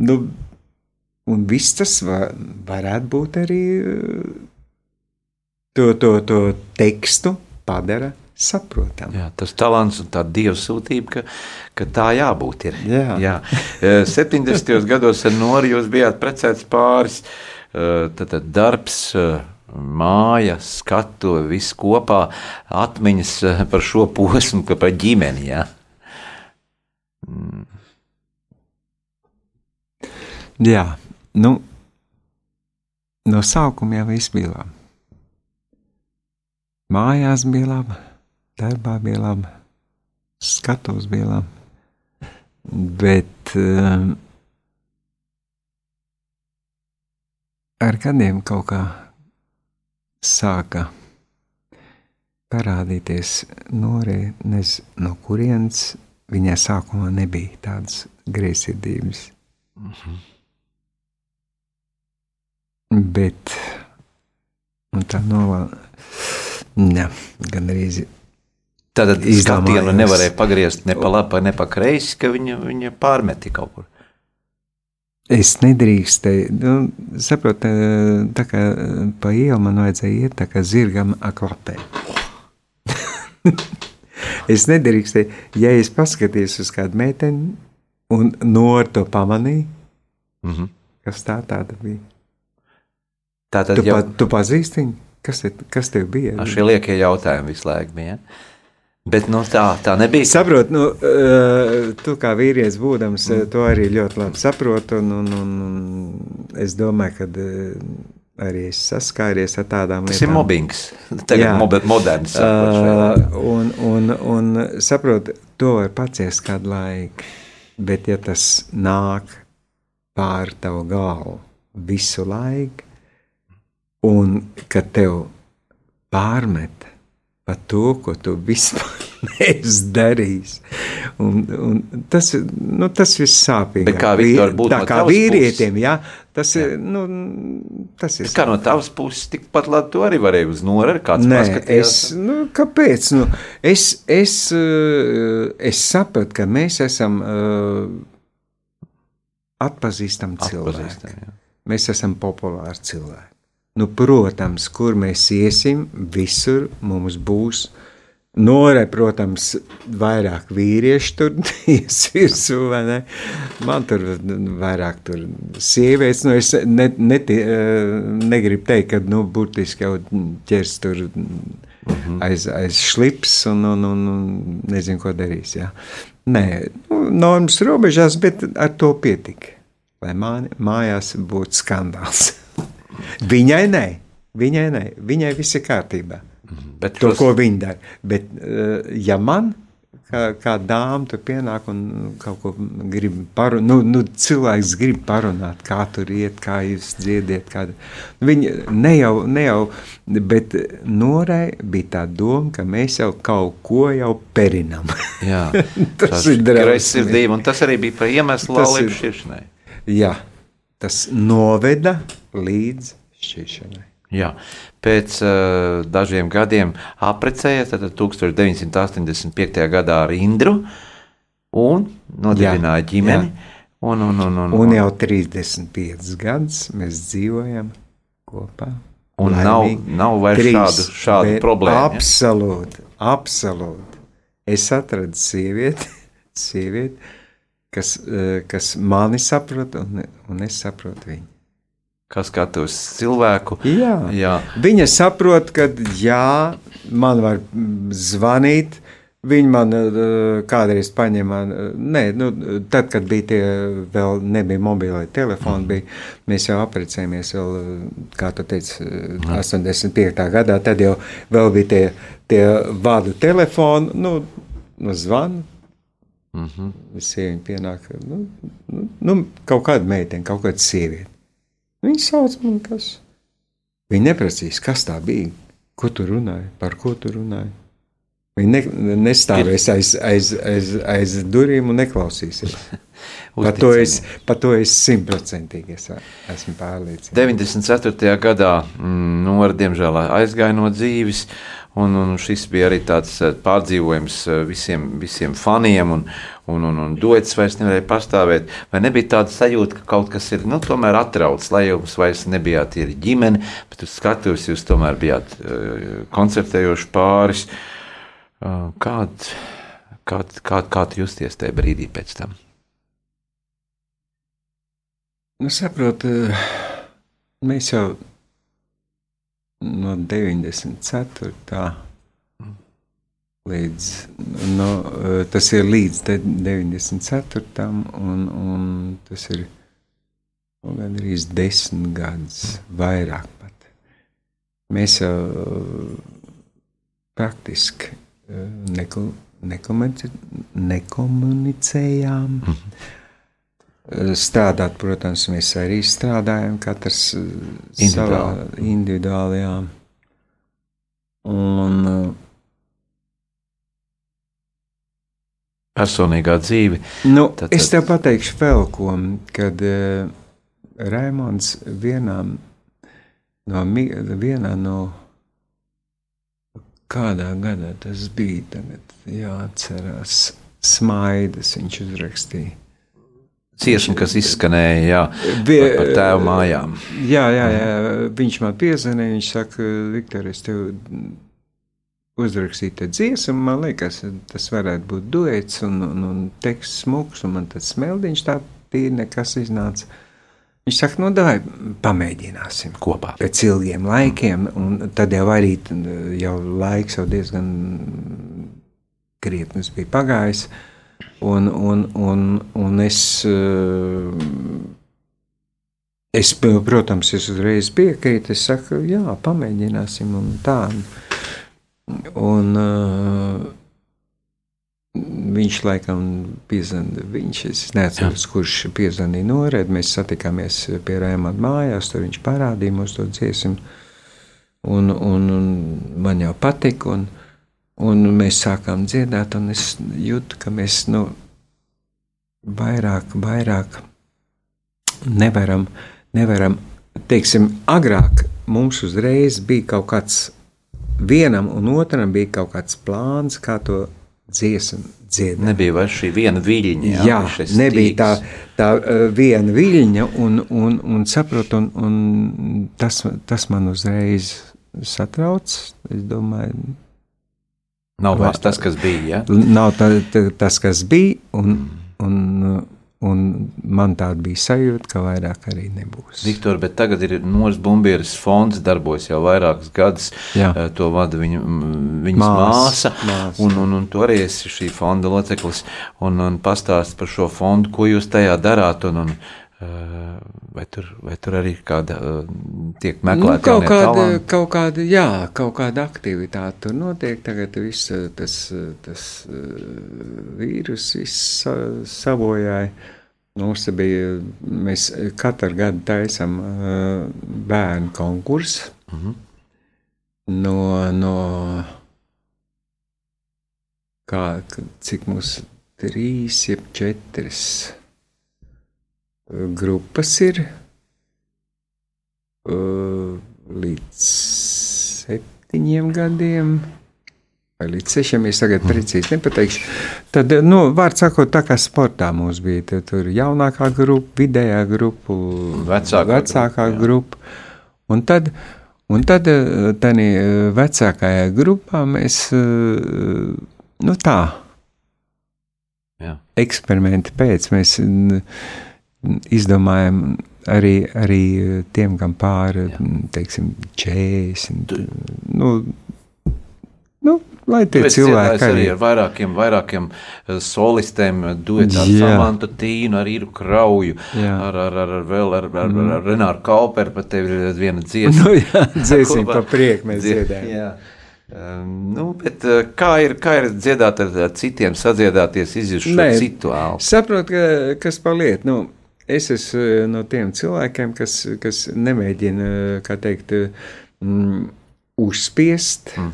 Nu, un viss tas var, varētu būt arī uh, to, to, to tekstu padara saprotamu. Jā, tas talants un tā dievsūtība, ka, ka tā jābūt. Ir. Jā. Jā. Eh, 70. gados ar Nori jūs bijāt precēts pāris. eh, Tad, tad darbs, eh, māja, skatu, viss kopā, atmiņas eh, par šo posmu, ka par ģimeni. Jā. Jā, nu, no sākuma jau viss bija labi. Mājās bija labi, darbā bija labi, skatos bija labi. Bet um, ar gadiem kaut kā sāka parādīties norē, nezinu, no kurienes viņai sākumā nebija tādas greizsirdības. Bet nu, tā novēl, ne, gan arī Tad Izdomājos. skatienu nevarēja pagriezt ne pa labi, ne pa kreisi, ka viņa, viņa pārmeti kaut kur. Es nedrīkstēju, nu, saprotu, tā kā pa ielu man vajadzēja iet tā kā zirgam aklapē. es nedrīkstēju, ja es paskatījos uz kādu meiteni un nor to pamanīju, Mhm. kas tā tāda bija. Tā tad Tu, jau pa, tu pazīsti viņu? Kas, te, kas tev bija? šie liekie jautājumi visu laiku bija. Ja? Bet nu, tā, tā nebija. Saprotu, nu, eh, tu kā vīrietis būdams, mm. to arī ļoti labi saproti. Un, un, un, un es domāju, ka eh, arī es saskāries ar tādām Tas ir lietām. mobbings. Tagad moderns. Uh, un, un, un saprotu, to var paciest kādu laiku. Bet, ja tas nāk pāri tavu galvu visu laiku, un kad tev pārmet par to, ko tu vispār neesi darījis, un, un tas, nu, tas viss sāpīgi. Kā, Viktor, tā kā tavas vīrietim, jā, tas ir, nu, tas ir Kā no tavas puses, tikpat labi tu arī varēji uz noru, kāds Nē, es, nu, kāpēc? Nu, es, es, eh, es sapratu, ka mēs esam uh, atpazīstami cilvēki. Atpazīstam, jā. Mēs esam populāri cilvēki. Nu, protams, kur mēs iesim, visur mums būs. Norē, protams, vairāk vīriešu tur ies virsū, vai ne? Man tur vairāk tur sievietes. Nu, es ne, neti, eh, negribu teikt, ka, nu, burtiski jau ķers tur aiz, aiz šlips un, un, un, un nezinu, ko darīs. Jā. Nē, nu, normas robežās, bet ar to pietika. Lai mājās būtu skandāls. Viņai nē, viņai nē, viņai viss ir kārtībā. Bet To, šos- ko viņi dara. Bet, eh, ja man, kā, kā dāma, tur pienāk un kaut ko grib parunāt, nu, nu, cilvēks grib parunāt, kā tur iet, kā jūs dziediet. Kā... Viņi ne jau, ne jau, bet Norai bija tā doma, ka mēs jau kaut ko jau perinam. Jā, Tas ir drausmīgi. greizsirdība, un tas arī bija par iemeslu laulību ir- šķiršanai. Jā, tas noveda līdz šķiršanai. Jā. Pēc uh, dažiem gadiem apprecējās, tad 1985. gadā ar Indru un nodibināja Jā, ģimeni. jā. Un, un, un, un, Un jau 35 gadus mēs dzīvojam kopā. Un nav- Laimīgi. nav vairs šādu- šādu bet problēmu, ja? Absolūti, absolūti. Es atradu sievieti, sievieti kas, eh, kas mani saprot, un, un es saprotu viņu. Kas skatos cilvēku? Jā. Jā. Viņa saprot, ka jā, man var mm, zvanīt. Viņa man eh, kādreiz paņēma, eh, nē, nu, tad, kad bija tie vēl nebija mobilai telefoni, bija, mēs jau apprecējāmies vēl, kā tu teici, eh, 85. gadā, tad jau vēl bija tie, tie vadu telefoni, nu, nu zvanu. Mm -hmm. Sieviete pienāk, nu, nu, nu, kaut kāda meitene, kaut kāda sieviete. Viņa sauc man, kas. Viņa neprasīs, kas tā bija, ko tu runāji, par ko tu runāji. Viņa ne, nestāvēs aiz, aiz, aiz, aiz durvīm un neklausīsies. Par to es, par to es simtprocentīgi es, esmu pārliecināts. 94. gadā mm, Nora diemžēl aizgāja no dzīves. Un, un šis bija arī tāds eh, pārdzīvojums eh, visiem, visiem faniem, un, un, un, un duets vairs nevarēja pastāvēt. Vai nebija tāda sajūta, ka kaut kas ir nu, tomēr atrauts, lai jums vairs nebijāt tie ģimene, bet uz skatuves jūs tomēr bijāt uh, koncertējoši pāris. Uh, kād, kād, kā, kā tu justies tajā brīdī pēc tam? Nu, saprot, eh, mēs jau no 94. līdz, no, eh, tas ir līdz de- 94. un, un tas ir nu, gandrīz desmit gadus, vairāk pat. Mēs jau praktiski eh, neko, nekomunicējām. Strādāt, protams, mēs arī strādājam, katrs eh, savā Individuāli. individuālajā. Un, eh, Personīgā dzīve. nu, Tad- es tad- tev pateikšu vēl ko, kad uh, Raimons vienā no, vienā no kādā gadā tas bija, tagad jāatcerās, smaidas viņš uzrakstīja. Ciesma, kas izskanēja jā, Vie- par, par tēvu mājām. Jā, jā, jā, viņš man piezvanīja. Viņš saka, Viktor, es tev uzrakstīju dziesmu. Man liekas, tas varētu būt duets un, un, un teksts smūgs, un man tas smeldiņš tā tīri nekas iznāca. Viņš saka, nu, davai pamēģināsim. Kopā. Pēc ilgiem laikiem, un tad jau arī jau laiks jau diezgan krietnes bija pagājis. Un, un, un, un es, eh, es, protams, es uzreiz piekrītu. Es saku, jā, pamēģināsim un tā. Un, uh, Viņš laikam piezvanīja, viņš, es neatceros, kurš piezvanīja norēdi. Mēs satikāmies pie Rēmāna mājās, tur viņš parādīja mums to dziesmu. Un, un, un man jau patika, un, un mēs sākām dziedāt, un es jūtu, ka mēs nu, vairāk, vairāk nevaram, nevaram, teiksim, agrāk mums uzreiz bija kaut kāds, vienam un otram bija kaut kāds plāns, kā to dziesmu dziedāt. Nebija vairs šī viena viļņa. Jā, jā nebija tā, tā viena viļņa, un, un, un saprot, un, un tas, tas man uzreiz satrauc. Es domāju, Nav vairs tas, kas bija. Ja? Nav tā, tā, tas, kas bija, un, un Un man tāda bija sajūta, ka vairāk arī nebūs. Viktor, bet tagad ir Noras Bumbieras fonds, darbojas jau vairākus gadus. Jā. Eh, to vada viņa, viņas māsa. māsa un, un, un tu arī esi šī fonda loceklis. Un, un pastāst par šo fondu, ko jūs tajā darāt. Un, un, Vai tur, vai tur arī kāda uh, tiek meklēta? Nu, kaut, kāda, kaut kāda, jā, kaut kāda aktivitāte tur notiek. Tagad viss tas, tas vīrus viss sabojāja. Mums bija, mēs katru gadu taisām uh, bērnu konkursu. Mm -hmm. No, no kā, cik mums trīs, jeb četras grupas ir līdz septiņiem gadiem. Vai līdz sešiem es tagad precīzi nepateikšu. Tad, nu, vārds sakot, tā kā sportā mums bija, tad tur jaunākā grupa, vidējā grupa, vecākā, vecākā grupa. grupa. Un tad, un tad tādā vecākajā grupā mēs, nu tā, Jā. eksperimenti pēc mēs izdomājam arī, arī tiem, kam pāri, teiksim, 40. Nu, nu, lai tie Bet cilvēki arī ar vairākiem, vairākiem eh, solistiem, eh, duetā ar Samantu Tīnu, ar Iru Krauju, jā. ar, ar, ar, ar, vēl, ar, ar, mm. ar Renāru Kauperu, pat tev ir viena dziesma. Nu, jā, dziesma pa prieku mēs dziedājam. Um, nu, bet, uh, kā, ir, kā ir dziedāt ar, ar citiem, sadziedāties, izjust šo citu ālu? Saprot, ka, kas paliek. Nu, es esmu eh, no tiem cilvēkiem, kas, kas nemēģina, kā teikt, mm, uzspiest. Mm.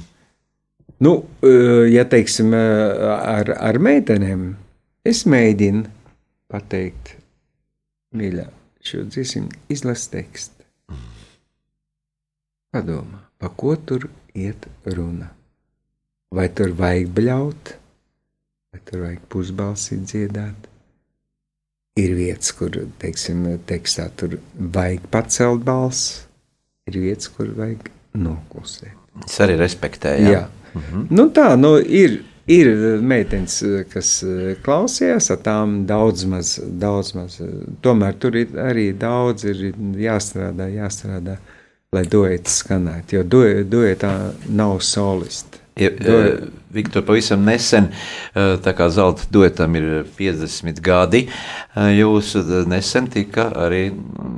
Nu, eh, ja teiksim, eh, ar, ar meitenēm, es mēģinu pateikt, mīļā, šo dziesmu izlasi tekstu. Padomā, pa ko tur iet runa? Vai tur vajag bļaut, vai tur vajag pusbalsi dziedāt? Ir vietas, kur, teiksim, tekstā tur vajag pacelt balss, ir vietas, kur vajag noklusēt. Es arī respektēju. Jā. jā. Mhm. Nu tā, nu ir, ir meitenes, kas klausījās, ar tām daudz maz, daudz maz. Tomēr tur ir arī daudz ir jāstrādā, jāstrādā, lai duets skanētu, jo duetā nav solisti. Ja, e, Viktor, pavisam nesen, e, tā kā zelta duetam ir 50 gadi, e, jūsu nesen tika arī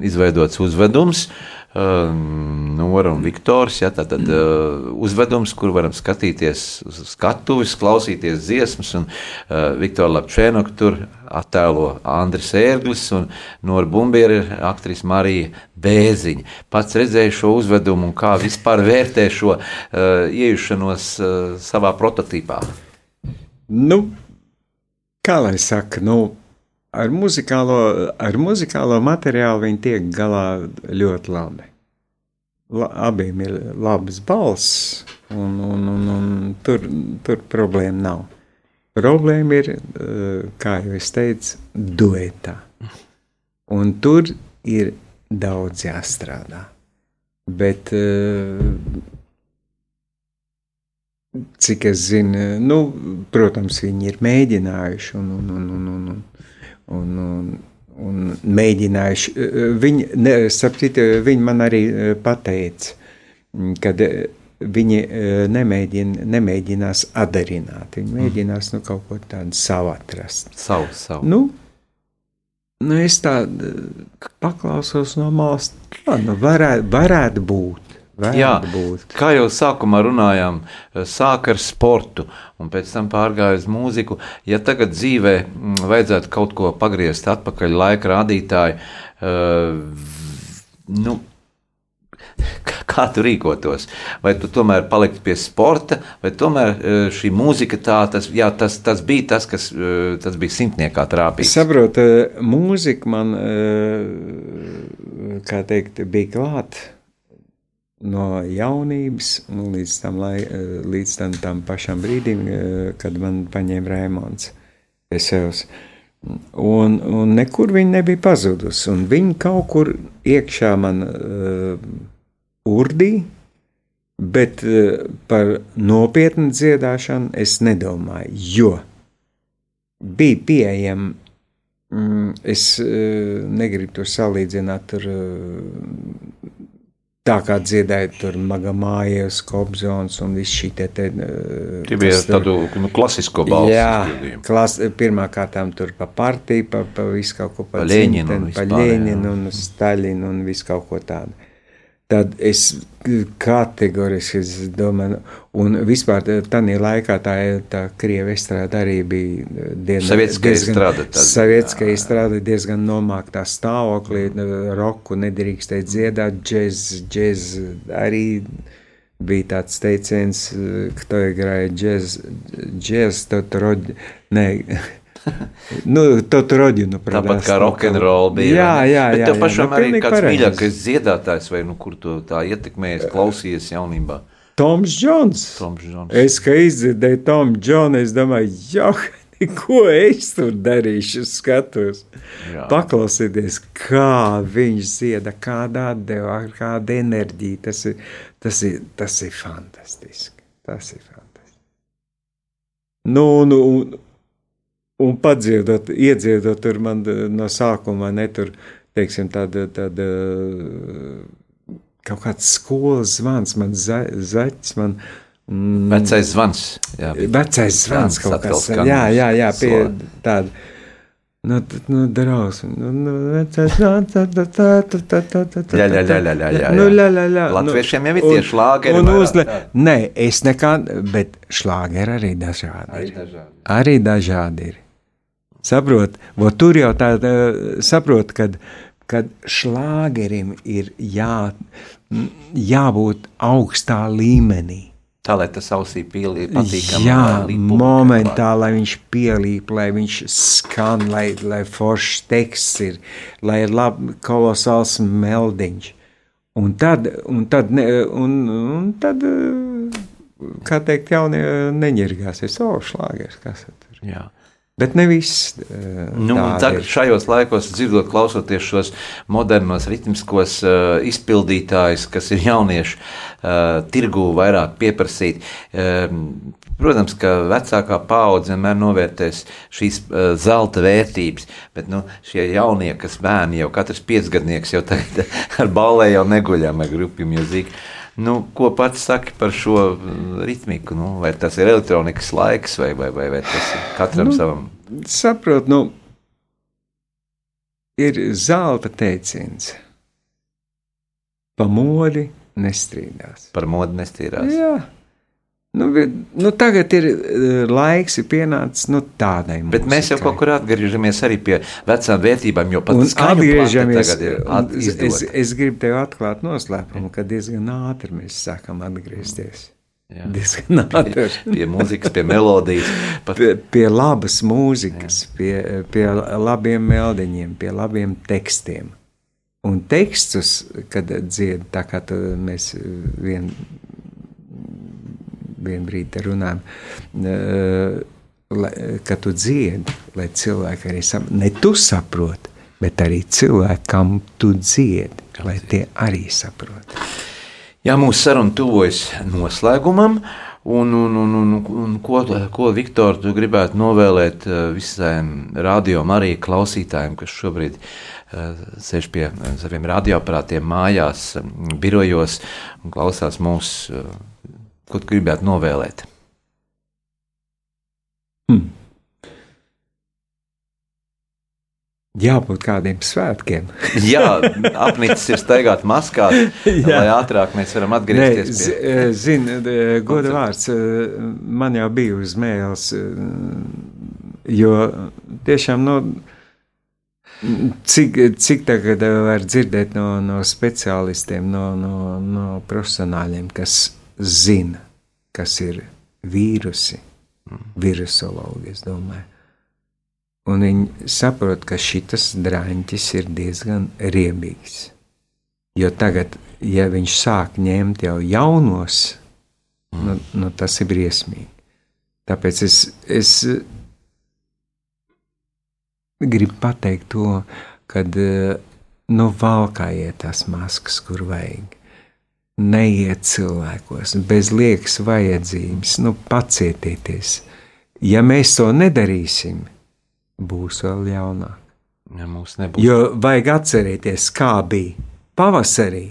izveidots uzvedums. Nora un Viktors. Ja, tātad uh, uzvedums, kur varam skatīties uz skatuves, klausīties dziesmas, un uh, Viktora Lapčēnoka tur attēlo Andris Ērglis un Nora Bumbiera ir aktrise Marija Bēziņa. Pats redzēju šo uzvedumu un kā vispār vērtē šo uh, iejušanos uh, savā prototipā. Nu, kā lai saka, nu, ar muzikālo, ar muzikālo materiālu viņi tiek galā ļoti labi. La, abiem ir labs balss, un, un, un, un tur, tur problēma nav. Problēma ir, eh, kā jau es teicu, duetā. Un tur ir daudz jāstrādā. Bet, eh, cik es zinu, nu, protams, viņi ir mēģinājuši un, un, un, un, un, un, un, un mēģinājuši. Viņi, ne, sapcīt, viņi man arī pateica, kad viņi nemēģina, nemēģinās adarināt. Viņi mēģinās nu, kaut ko tādu savu atrast. Savu, savu. Nu, nu es tā eh, paklausos no malas, tā nu, varētu, varētu būt. Jā, būt. kā jau sākumā runājām, sāk ar sportu, un pēc tam pārgāja uz mūziku. Ja tagad dzīvē mm, vajadzētu kaut ko pagriezt atpakaļ laika rādītāju, uh, nu, kā- tu rīkotos? Vai tu tomēr paliktu pie sporta, vai tomēr uh, šī mūzika tā, tas, jā, tas, tas bija tas, kas tas bija simtniekā trāpījis? Saprotu, mūzika man, eh, kā teikt, bija klāta no jaunības nu, līdz tam, lai, eh, līdz tam, tam pašam brīdim, eh, kad man paņēma Rēmons Vesels. Un, un nekur viņa nebija pazudusi. Viņa kaut kur iekšā man uh, urdīja, bet uh, par nopietnu dziedāšanu es nedomāju, jo bija pieejama. Mm, es uh, negribu to salīdzināt ar uh, tā kā dziedāja tur Magamājas, Kobzons un viss šī te. te uh, Tie bija tādu nu, klasisko balsu Jā, klas, pirmā kārtā tur pa partiju, pa, pa visu kaut ko Pa Ļeņinu un dzimteni, pa. Ļeņinu un Staļinu un visu kaut ko tādu tad es kategoriski es domāju, un vispār tādā laikā tā, tā krievi strādā arī bija diezgan savietiskā izstrāde. Savietiskā izstrāde diezgan nomāktā stāvoklī, mm. roku nedrīkstēja dziedāt, džez, džez arī bija tāds teiciens, ka to igrāja džez, džez, tad rod, ne, nu, tautu rodinu Tāpat kā rokenrola bija. Jā, ne? jā, Bet jā. tev jā, pašam nu, arī kāds mīļākais dziedātājs, vai nu, kur tu tā ietekmējies, klausījies jaunībā? Toms Džons. Toms Džons. Es, kad izdzirdēju Tomu Džonu, es domāju, joh, ko es tur darīšu, skatos. Jā. Paklausieties, kā viņš dzieda, kāda atdeva, ar kādu enerģiju. Tas ir, tas ir, tas ir fantastiski. Tas ir fantastiski. Nu, nu, un, un padziedot, iedziedot tur man eh, no sākuma, ne tur, teiksim, tāda, tāda kaut kāds skolas zvans, man za, zaķis, man. Mm, Vecais zvans. Jā, bija. Vecais zvans Zvans kaut kas skan. Jā, jā, jā, pie tāda. Nu, nu, drausmi. Nu, nu, vecais zvans, tā, tā, tā, tā, tā, tā, tā, tā, Ļa, ļa, tā. ļa, ļa, ļa, Nu, jā. ļa, ļa, ļa. Latviešiem jau ir tie šlāgeri un uzle-. Nē, es nekad, bet šlāgeri arī dažādi ir. dažādi. Arī dažādi ir. Saprot, vo tur jau tāda, saprot, kad, kad šlāgerim ir jā, jābūt augstā līmenī. Tā, lai tas ausī pielīp, patīkam. Jā, lai līp publikai momentā, lai viņš pielīp, lai viņš skan, lai, lai foršs teksts ir, lai ir labi, kolosāls meldiņš. Un tad, un tad, ne, un, un tad kā teikt, jaunie neņirgāsies, o, šlāgers, kas tur. Jā. Bet ne viss. eh, Nu, tagad, šajos laikos, dzirdot, klausoties šos modernos, ritmiskos uh, izpildītājus, kas ir jaunieši, uh, tirgū vairāk pieprasīti. Um, protams, ka vecākā paudze vienmēr novērtēs šīs uh, zelta vērtības, bet nu, šie jaunie, kas bērni jau katrs piecgadnieks, jau tagad ar ballē jau neguļam ar grupu mūziku. Nu, ko pats saki par šo mm, ritmiku? Nu, vai tas ir elektronikas laiks, vai, vai, vai, vai tas ir katram nu, savam? Saprot, nu, ir zelta teiciens. Pa modi nestrīdās. Par modu nestīrās. Jā. Nu, vi- nu, tagad ir eh, laiks, ir pienācis nu, tādai Bet mēs jau kaut kur atgriežamies arī pie vecām vērtībām, jo pat atgriežamies. at- Es, es gribu tev atklāt noslēpumu, ka diezgan ātri mēs sākam atgriezties. Jā. Diezgan ātri. Pie mūzikas, pie melodijas. Pat, Pie, pie labas mūzikas, pie, pie labiem meldiņiem, pie labiem tekstiem. Un tekstus, kad dzied, tā kā mēs vien, vien brīdi runājam, eh, kad tu dziedi, lai cilvēki arī saprot, ne tu saproti, bet arī cilvēki, kam tu dziedi, lai tie arī saprot. jā, mūsu saruna tuvojas noslēgumam. Un, un, un, un, un ko, ko Viktor, tu gribētu novēlēt eh, visiem radiom, arī klausītājiem, kas šobrīd uh, sēž pie saviem radioaparātiem mājās, birojos un klausās mūsu uh, Ko tu gribētu novēlēt? Jābūt kādiem svētkiem. Jā, apnicis ir staigāt maskā, lai ātrāk mēs varam Nē, atgriezties z- pie eh, zini, eh, goda vārds, eh, man jau bija uz mēles, jo tiešām, nu, cik, cik tagad var dzirdēt no, no speciālistiem, no, no, no profesionāļiem, kas zina, kas ir vīrusi, virusologi, es domāju. Un viņi saprot, ka šis drāņķis ir diezgan riebīgs. Jo tagad, ja viņš sāk ņemt jau jaunos, mm. nu, nu, tas ir briesmīgi. Tāpēc es, es gribu pateikt to, ka nu, valkājiet tās maskas, kur vajag. Neiet cilvēkos, bez liekas vajadzības, nu, pacietieties. Ja mēs to nedarīsim, būs vēl ļaunāk. Ja mums nebūs. Jo vajag atcerēties, kā bija pavasarī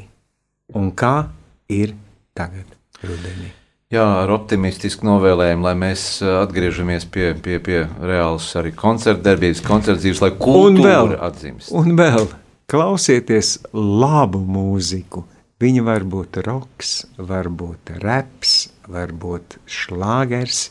un kā ir tagad, rudenī. Jā, ar optimistisku novēlējumu, lai mēs uh, atgriežamies pie, pie, pie reālas arī koncerta darbības, koncerta dzīves, lai kultūra atzīst. un vēl klausieties labu mūziku. Viņa var būt roks, var būt reps, var būt šlāgers.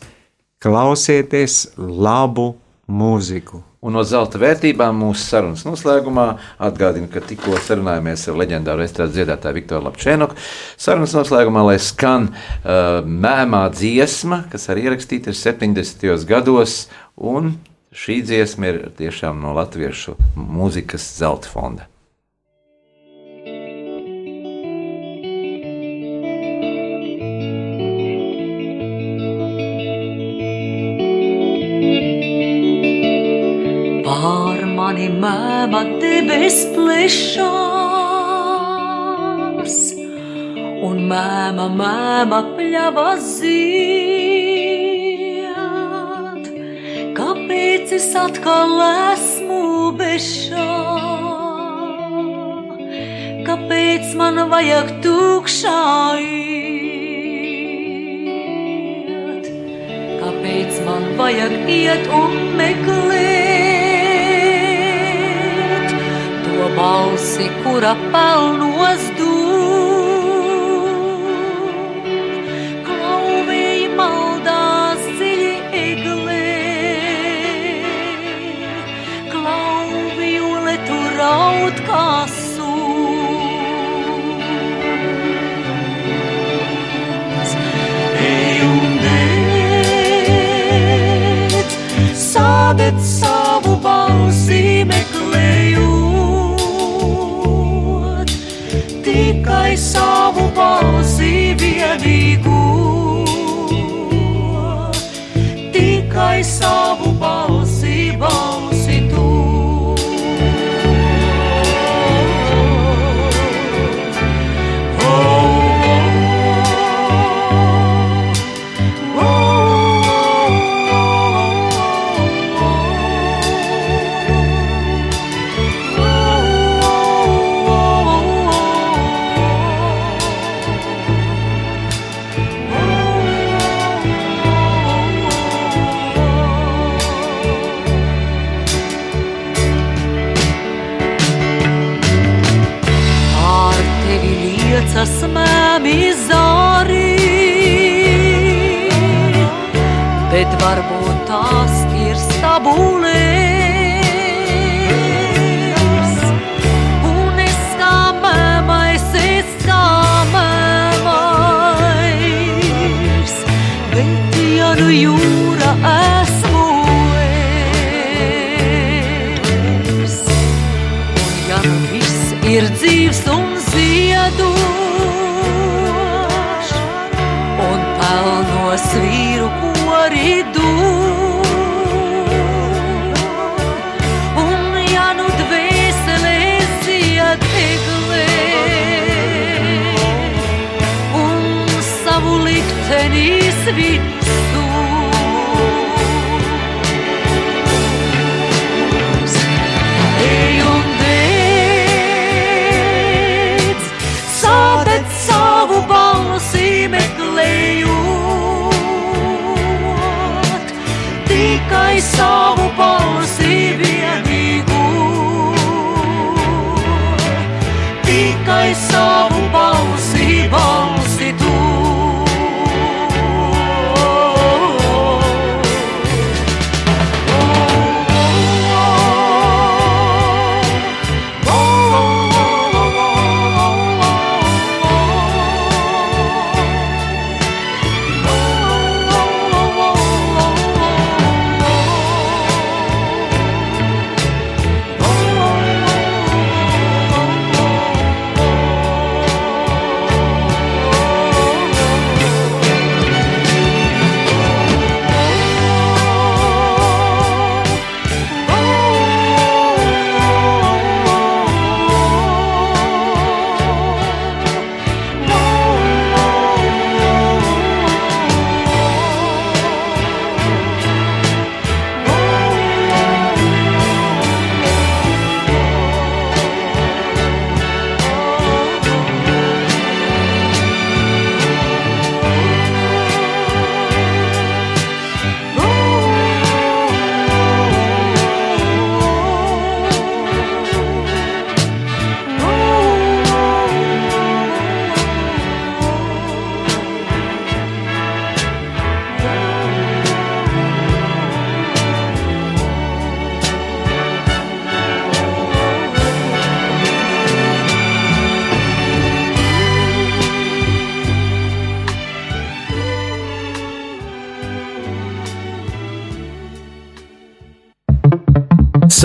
Klausieties labu mūziku. Un no zelta vērtībām mūsu sarunas noslēgumā atgādinu, ka tikko sarunājāmies ar leģendāru estrādes dziedātāju Viktoru Lapčēnoku. Sarunas noslēgumā, lai skan uh, mēmā dziesma, kas arī ierakstīta ir 70. gados, un šī dziesma ir tiešām no latviešu mūzikas zelta fonda. Debes plešās, un mēma, mēma pļava zied. Kāpēc es atkal esmu bešā? Kāpēc man vajag tukšā iet? Kāpēc man vajag iet un meklēt to balsi, kura pelnos dūr? Savu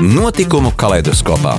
Notikumu kaleidoskopā.